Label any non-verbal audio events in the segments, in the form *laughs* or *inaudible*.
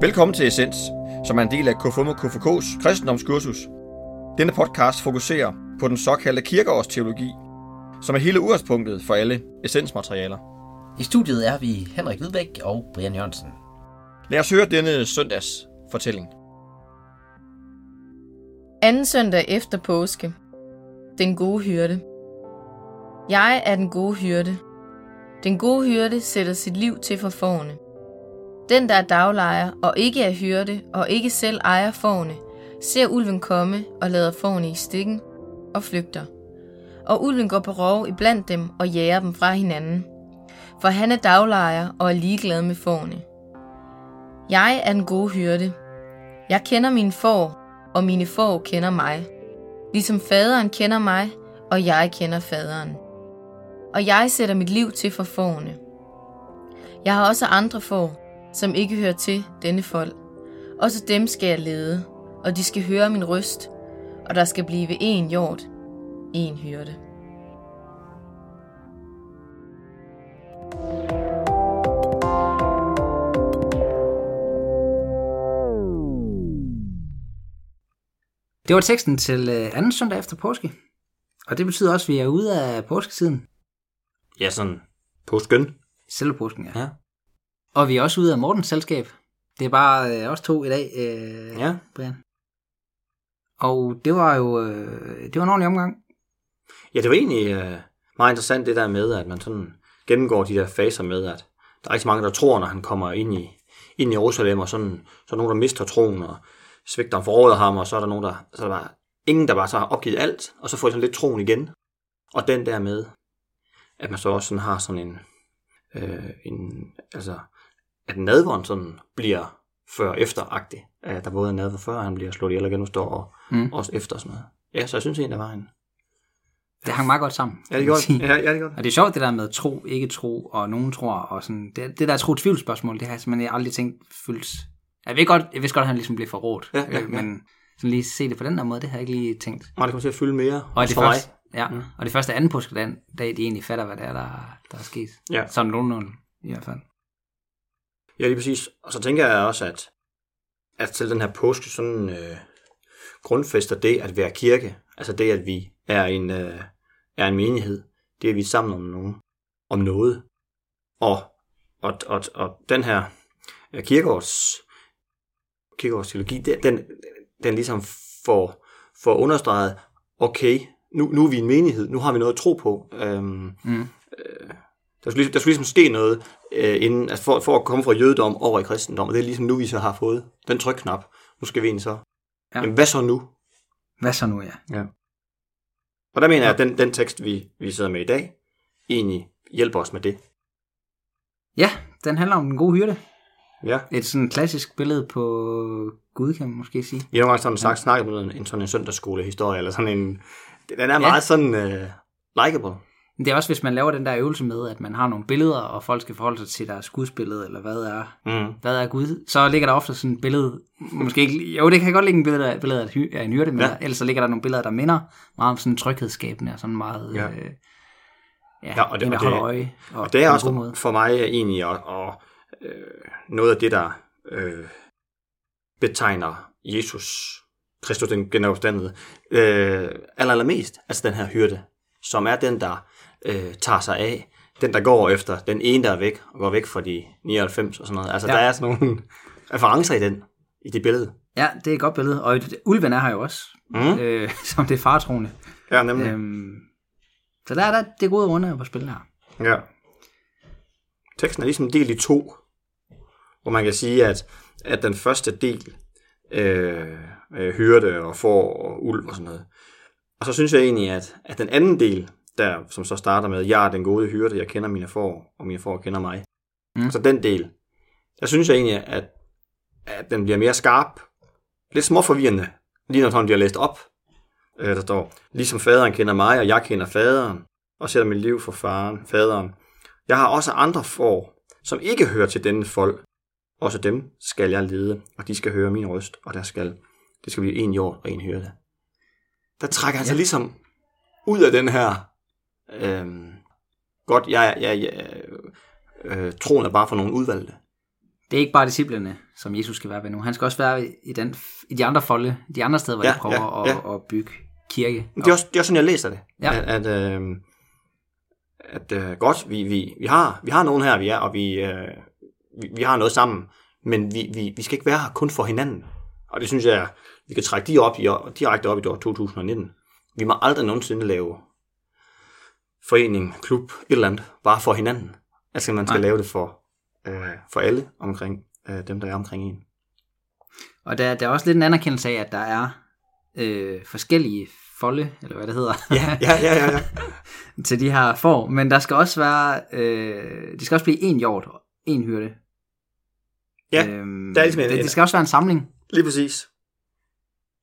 Velkommen til Essens, som er en del af KFUM og KFK's kristendomskursus. Denne podcast fokuserer på den såkaldte kirkeårsteologi, som er hele udgangspunktet for alle essensmaterialer. I studiet er vi Henrik Hvidbæk og Brian Jørgensen. Lad os høre denne søndags fortælling. Anden søndag efter påske. Den gode hyrde. Jeg er den gode hyrde. Den gode hyrde sætter sit liv til for forne. Den, der er daglejer og ikke er hyrde og ikke selv ejer forne, ser ulven komme og lader forne i stikken og flygter. Og ulven går på rov iblandt dem og jager dem fra hinanden. For han er daglejer og er ligeglad med forne. Jeg er den gode hyrde. Jeg kender mine får, og mine får kender mig. Ligesom faderen kender mig, og jeg kender faderen. Og jeg sætter mit liv til for fårene. Jeg har også andre får, som ikke hører til denne folk. Også dem skal jeg lede, og de skal høre min røst, og der skal blive en hjort, en hyrde. Det var teksten til øh, anden søndag efter påske. Og det betyder også, at vi er ude af påsketiden. Ja, sådan påsken. Selve påsken, ja. Ja. Og vi er også ude af Mortens selskab. Det er bare øh, os to i dag, øh, Ja. Brian. Og det var jo øh, det var en ordentlig omgang. Ja, det var egentlig øh, meget interessant det der med, at man sådan gennemgår de der faser med, at der er så mange, der tror, når han kommer ind i, ind i Jerusalem, og sådan, så er der nogen, der mister troen, og svigter forråder ham, og så er der nogen, der, så er der bare ingen, der bare så har opgivet alt, og så får de sådan lidt troen igen. Og den der med, at man så også sådan har sådan en, øh, en altså, at nadveren sådan bliver før og efteragtig. At der både er nadver før, han bliver slået ihjel og genudstår, og Mm. også efter og sådan noget. Ja, så jeg synes egentlig, der var en... Det hang meget godt sammen. Ja, det godt. Ja, ja, det godt. Og det er sjovt det der med tro, ikke tro, og nogen tror, og sådan, det, det der tro tvivl spørgsmål, det har jeg simpelthen aldrig tænkt fyldt. Jeg ved godt, jeg vidste godt, at han ligesom blev forrådt, Ja, ja, øh, men sådan lige se det på den der måde, det har jeg ikke lige tænkt. Nej, det kommer til at fylde mere. Og det, for mig. første, ja, mm. og det første anden påskedag, dag, de egentlig fatter, hvad det er, der, der er sket. Ja. Sådan nogenlunde, i hvert fald. Ja, lige præcis. Og så tænker jeg også, at, at til den her påske sådan øh, grundfæster det at være kirke. Altså det, at vi er en, øh, er en menighed. Det, at vi er sammen om, nogen, om noget. Og, og, og, og den her øh, kirkeårs, kirkeårs teologi, det- den, den ligesom får, får understreget, okay, nu, nu er vi en menighed, nu har vi noget at tro på. Øhm, Mm. Der skulle, ligesom, der skulle ligesom ske noget, øh, inden, altså for, for at komme fra jødedom over i kristendom, og det er ligesom nu, vi så har fået den trykknap. Nu skal vi egentlig så. Ja. Ja. Men hvad så nu? Hvad så nu, ja? Ja. Og der mener jeg, at den, den tekst, vi, vi sidder med i dag, egentlig hjælper os med det. Ja, den handler om den gode hyrde. Ja. Et sådan klassisk billede på Gud, kan man måske sige. Vi har nogle gange sådan sagt, snakket om en, en sådan en søndagsskolehistorie, eller sådan en, den er meget sådan uh, likeable. Men det er også, hvis man laver den der øvelse med, at man har nogle billeder, og folk skal forholde sig til deres gudsbillede, eller hvad er, Mm. hvad er Gud, så ligger der ofte sådan et billede, måske ikke, jo, det kan godt ligge en billede, af- billede af, en hyrde, men Ja. ellers så ligger der nogle billeder, der minder meget om sådan tryghedsskabende, og sådan meget, Ja. øh, ja, Ja, og det- en, der og det- øje. Og, Og det er også måde. for mig egentlig og, og, øh, noget af det, der øh, betegner Jesus, Kristus den genopstandede, øh, aller, allermest. Altså den her hyrde, som er den, der øh, tager sig af, den, der går efter den ene, der er væk, og går væk fra de 99 og sådan noget. Altså Ja. der er sådan nogle referencer i den, i det billede. Ja, det er et godt billede, og ulven er her jo også, Mm. øh, *laughs* som det er fartroende. Ja, nemlig. Øhm, så der er der det gode runde på spil her. Ja. Teksten er ligesom delt i to, hvor man kan sige, at, at den første del, øh, øh, hyrde og får og ulv og sådan noget. Og så synes jeg egentlig, at, at den anden del, der, som så starter med, jeg er den gode hyrde, jeg kender mine får, og mine får kender mig. Mm. Så den del, der synes jeg egentlig, at, at den bliver mere skarp. Lidt småforvirrende, lige når den bliver læst op. Øh, der står, ligesom faderen kender mig, og jeg kender faderen, og sætter mit liv for faren, faderen. Jeg har også andre får, som ikke hører til denne folk. Også dem skal jeg lede, og de skal høre min røst, og der skal, det skal blive en jord og en hyrde. Der trækker han sig Ja. ligesom ud af den her, øhm, godt, jeg, jeg, jeg øh, troen er bare for nogle udvalgte. det er ikke bare disciplene, som Jesus skal være ved nu. Han skal også være i, den, i de andre folde, de andre steder, hvor Ja, de prøver ja, ja. At, at bygge kirke. Det er, også, det er også sådan, jeg læser det. Ja. At, at, øh, at øh, godt, vi, vi, vi, har, vi har nogen her, vi er, og vi, øh, vi, vi har noget sammen, men vi, vi, vi skal ikke være her kun for hinanden. Og det synes jeg, vi kan trække de op i, direkte op i år 2019. Vi må aldrig nogensinde lave forening, klub, et eller andet, bare for hinanden. Altså man skal Nej. lave det for, øh, for alle omkring øh, dem, der er omkring en. Og der, der er også lidt en anerkendelse af, at der er øh, forskellige folde, eller hvad det hedder, Ja, ja, ja, ja. ja. *laughs* til de her får. Men der skal også være, øh, de skal også blive en hjort, en hyrde. Ja, øhm, der er ligesom en- det, det skal også være en samling. Lige præcis.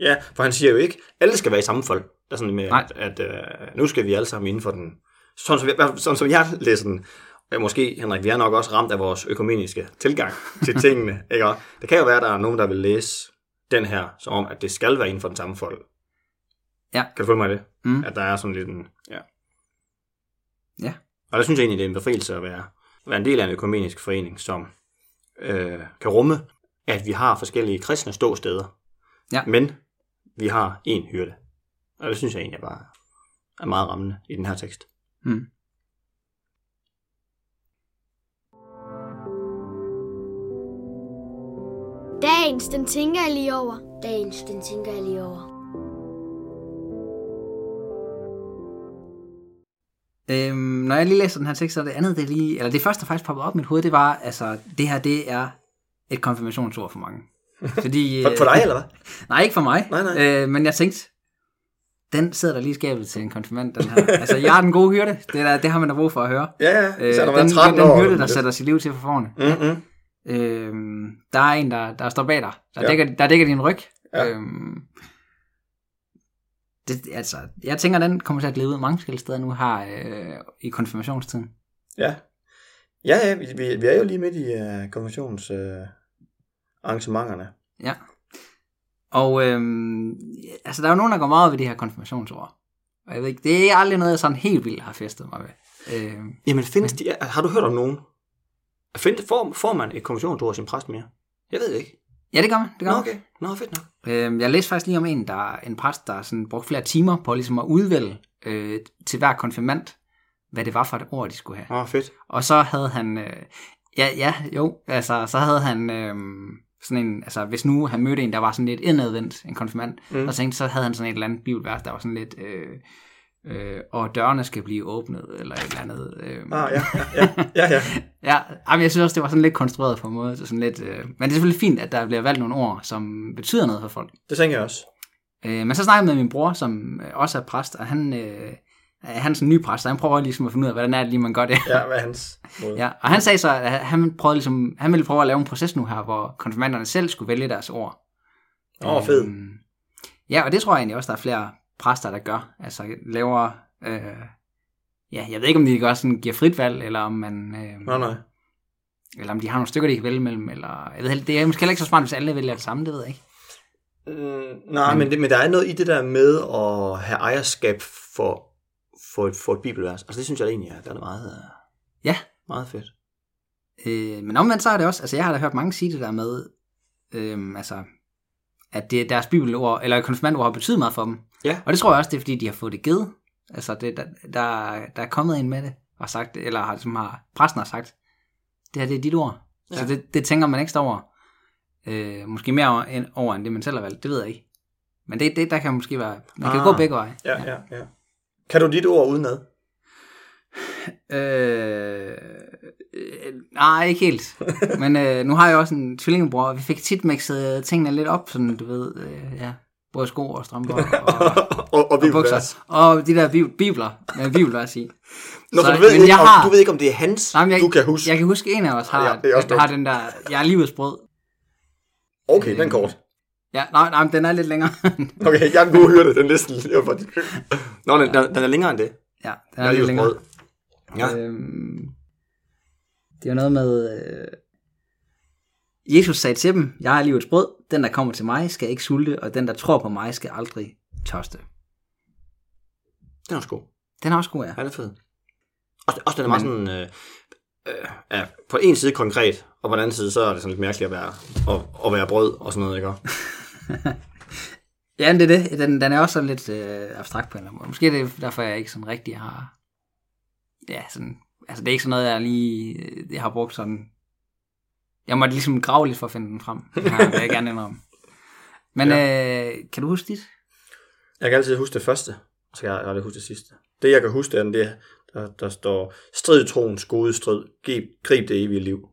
Ja, for han siger jo ikke, alle skal være i samme folk. Der er sådan med, Nej. at, at uh, nu skal vi alle sammen inden for den. Sådan som, jeg, sådan som jeg læser den, og måske, Henrik, vi er nok også ramt af vores økumeniske tilgang til *laughs* tingene. Ikke? Og det kan jo være, at der er nogen, der vil læse den her, som om, at det skal være inden for den samme folk. Ja. Kan du følge mig det? Mm. At der er sådan lidt en... Ja. Ja. Og der synes jeg egentlig, det er en befrielse at være, være en del af en økumenisk forening, som øh, kan rumme, at vi har forskellige kristne ståsteder. Ja. Men vi har en hyrde. Og det synes jeg egentlig bare er meget rammende i den her tekst. Mm. Dagens, den tænker jeg lige over. Dagens, den tænker jeg lige over. Øhm, når jeg lige læser den her tekst, så er det andet, det lige, eller det første, der faktisk poppede op i mit hoved, det var, altså, det her, det er et konfirmationsord for mange. *laughs* Fordi, For, for dig, eller hvad? *laughs* Nej, ikke for mig. Nej, nej. Øh, men jeg tænkte, den sidder der lige i skabet til en konfirmand, den her. altså, jeg er den gode hyrde. Det, der, det har man da brug for at høre. Ja, ja. Øh, den, været 13 den, år. den hyrde, der sætter sit liv til for forne. Mm-hmm. Øhm, der er en, der, der står bag dig. Der, Ja. dækker, der dækker din ryg. Ja. Øhm, det, altså, jeg tænker, den kommer til at glide ud mange forskellige steder nu her øh, i konfirmationstiden. Ja. Ja, ja, vi, vi, vi er jo lige midt i uh, konventions uh, arrangementerne. Ja. Og øhm, altså, der er jo nogen, der går meget op i de her konfirmationsord. Og jeg ved ikke, det er aldrig noget, jeg sådan helt vildt har festet mig ved. Øhm, Jamen, findes de, har du hørt om nogen? Find, får, får man et konventionsord af sin præst mere? Jeg ved det ikke. ja, det gør man. Det gør Nå, man. okay. Nå, fedt nok. Øhm, jeg læste faktisk lige om en, der en præst, der sådan brugte flere timer på ligesom at udvælge øh, til hver konfirmand, hvad det var for et ord, de skulle have. Nå, fedt. Og så havde han, øh, ja, ja, jo, altså, så havde han øh, sådan en, altså, hvis nu han mødte en, der var sådan lidt indadvendt, en konfirmand, Mm. og tænkte, så havde han sådan et eller andet bibelvers, der var sådan lidt, øh, øh, og dørene skal blive åbnet, eller et eller andet. Øh, Ah, ja, ja, ja, ja, ja. *laughs* Ja, jamen, jeg synes også, det var sådan lidt konstrueret på en måde. Så sådan lidt, øh, men det er selvfølgelig fint, at der bliver valgt nogle ord, som betyder noget for folk. Det tænker jeg også. Øh, men så snakkede jeg med min bror, som øh, også er præst, og han, øh, han er sådan en ny præst, han prøver ligesom at finde ud af, hvordan er det lige, man gør det. Ja, hvad hans måde? *laughs* Ja, og han sagde så, at han, prøvede ligesom, han ville prøve at lave en proces nu her, hvor konfirmanderne selv skulle vælge deres ord. Åh, oh, fed. Øhm, ja, og det tror jeg egentlig også, der er flere præster, der gør. Altså laver, øh, ja, jeg ved ikke, om de gør sådan, giver frit valg, eller om man, øh, Nå, nej. eller om de har nogle stykker, de kan vælge mellem, eller, jeg ved, det er måske heller ikke så smart, hvis alle vælger det samme, det ved jeg ikke. Mm, nej, men, men, det, men der er noget i det der med at have ejerskab for, for, et, for et bibelvers. Altså det synes jeg egentlig er, der er meget, øh, Ja. meget fedt. Øh, men omvendt så er det også, altså jeg har da hørt mange sige det der med, øh, altså, at det, deres bibelord, eller konfirmandord har betydet meget for dem. Ja. Og det tror jeg også, det er fordi, de har fået det givet. Altså, det, der, der, der er kommet en med det, og sagt, eller har, som har, præsten har sagt, det her det er dit ord. Ja. Så Ja. det, det tænker man ekstra over. Øh, måske mere over end, over, end det man selv har valgt, det ved jeg ikke. Men det, det der kan måske være, man kan Ah. gå begge veje. Ja, ja, ja. Kan du dit ord udenad? Øh, øh, nej, ikke helt. *laughs* Men øh, nu har jeg også en tvillingebror, og vi fik tit mixet tingene lidt op, sådan du ved, øh, ja, både sko og strømper og, *laughs* og, og og bukser. Og de der bib- bibler, med bibelvers i. Nå, så, Så- du, ved men ikke, jeg om, har- du ved ikke, om det er hans, Nej, men jeg, du kan huske. Jeg kan huske, en af os har, Ja, også har den der, jeg er livets brød. Okay, den er kort. Ja, nej, nej, men den er lidt længere. *laughs* Okay, jeg er en god hyrde, den er næsten Nå, den, den, den er længere end det. ja, den Den er lidt længere. brød. Ja. Øhm, det er noget med... Øh, Jesus sagde til dem, jeg er livets brød, den der kommer til mig skal ikke sulte, og den der tror på mig skal aldrig tørste. Den er også god. Den er også god, ja. Ja, den er fed. Også, også den er meget Men- sådan... Øh, øh, er på en side konkret, og på den anden side, så er det sådan lidt mærkeligt at være, at, at være brød og sådan noget, ikke? *laughs* *laughs* Ja, det er det. Den, den er også sådan lidt øh, abstrakt på en eller anden måde. Måske er det derfor, jeg ikke sådan rigtig har... Ja, sådan... Altså, det er ikke sådan noget, jeg lige... øh, Jeg har brugt sådan... Jeg måtte ligesom grave lidt for at finde den frem. Det har- vil jeg gerne indrømme. *laughs* Men ja. øh, kan du huske dit? Jeg kan altid huske det første, og så kan jeg aldrig huske det sidste. Det, jeg kan huske, det er, det, der, der står, strid troens gode strid, grib, grib det evige liv.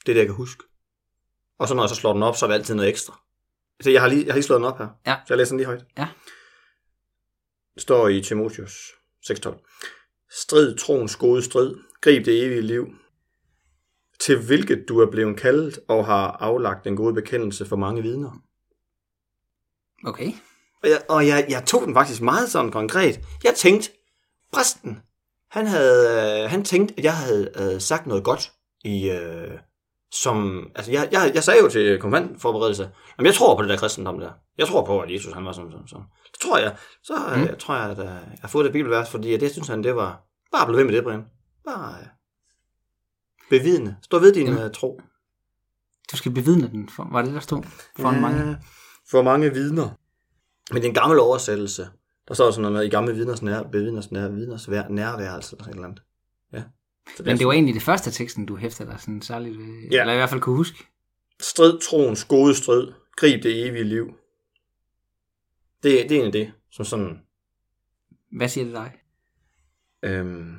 Det er det, jeg kan huske. Og så når jeg så slår den op, så er der altid noget ekstra. Så jeg har lige, jeg har lige slået den op her. Ja. Så jeg læser den lige højt. Ja. Det står i Timotheus 6.12. Strid troens gode strid, grib det evige liv, til hvilket du er blevet kaldet og har aflagt en god bekendelse for mange vidner. Okay. Og jeg, og jeg, jeg tog den faktisk meget sådan konkret. Jeg tænkte, præsten, han, havde, øh, han tænkte, at jeg havde øh, sagt noget godt i... Øh, som, altså jeg, jeg, jeg sagde jo til konfirmandforberedelse, jamen jeg tror på det der kristendom der. Jeg tror på, at Jesus han var sådan, sådan, sådan. Det tror jeg. Så mm. jeg, tror jeg, at øh, jeg har fået det bibelvers, fordi det synes han, det var, bare blive ved med det, Brian. Bare øh, bevidne. Stå ved din Jamen. øh, tro. Du skal bevidne den. For, var det, der stod? For ja. mange. For mange vidner. Men det er en gammel oversættelse. Der står sådan noget med, i gamle vidners nær, bevidners nær, vidners vær, nærværelse, eller sådan et eller andet. Ja. Så Men det var egentlig det første af teksten, du hæfter dig sådan særligt ved. Ja. Eller i hvert fald kunne huske. Strid troens gode strid, grib det evige liv. Det, det er egentlig det, som sådan, Hvad siger det dig? øhm,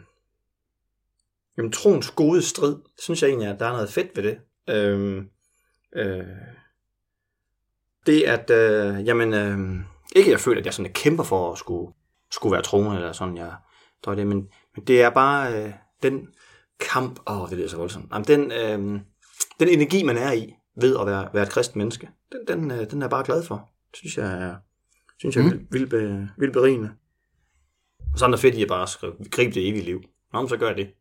jamen troens gode strid, synes jeg egentlig, at der er noget fedt ved det. Øhm, øh, det at, øh, jamen, øh, ikke at jeg føler, at jeg sådan kæmper for at skulle, skulle være troende, eller sådan, jeg, er det, men, men det er bare øh, den kamp, åh, det lyder så voldsomt, jamen, den, øh, den energi, man er i, ved at være, være et kristent menneske, den, den, øh, den er jeg bare glad for. Det synes jeg er, synes jeg er Mm. vildt, be, vildt berigende. Og så er det fedt i at bare skrive, gribe det evige liv. Nå, men så gør jeg det.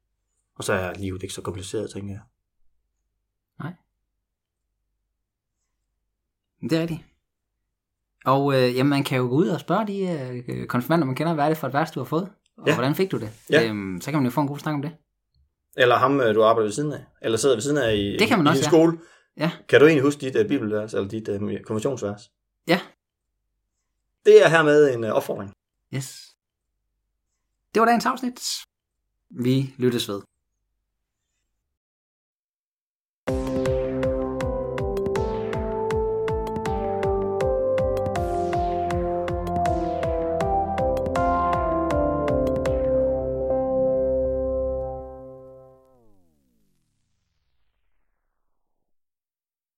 Og så er livet ikke så kompliceret, tænker jeg. Det er rigtigt. Og øh, jamen, man kan jo gå ud og spørge de øh, konfirmander, man kender, hvad er det for et vers, du har fået? Og Ja. hvordan fik du det? Ja. Øhm, så kan man jo få en god snak om det. Eller ham, øh, du arbejder ved siden af. Eller sidder ved siden af i, Det kan man i også, din ja. skole. Ja. Kan du egentlig huske dit uh, bibelvers, eller dit uh, konfirmationsvers? Ja. Det er hermed en uh, opfordring. Yes. Det var dagens afsnit. Vi lyttes ved.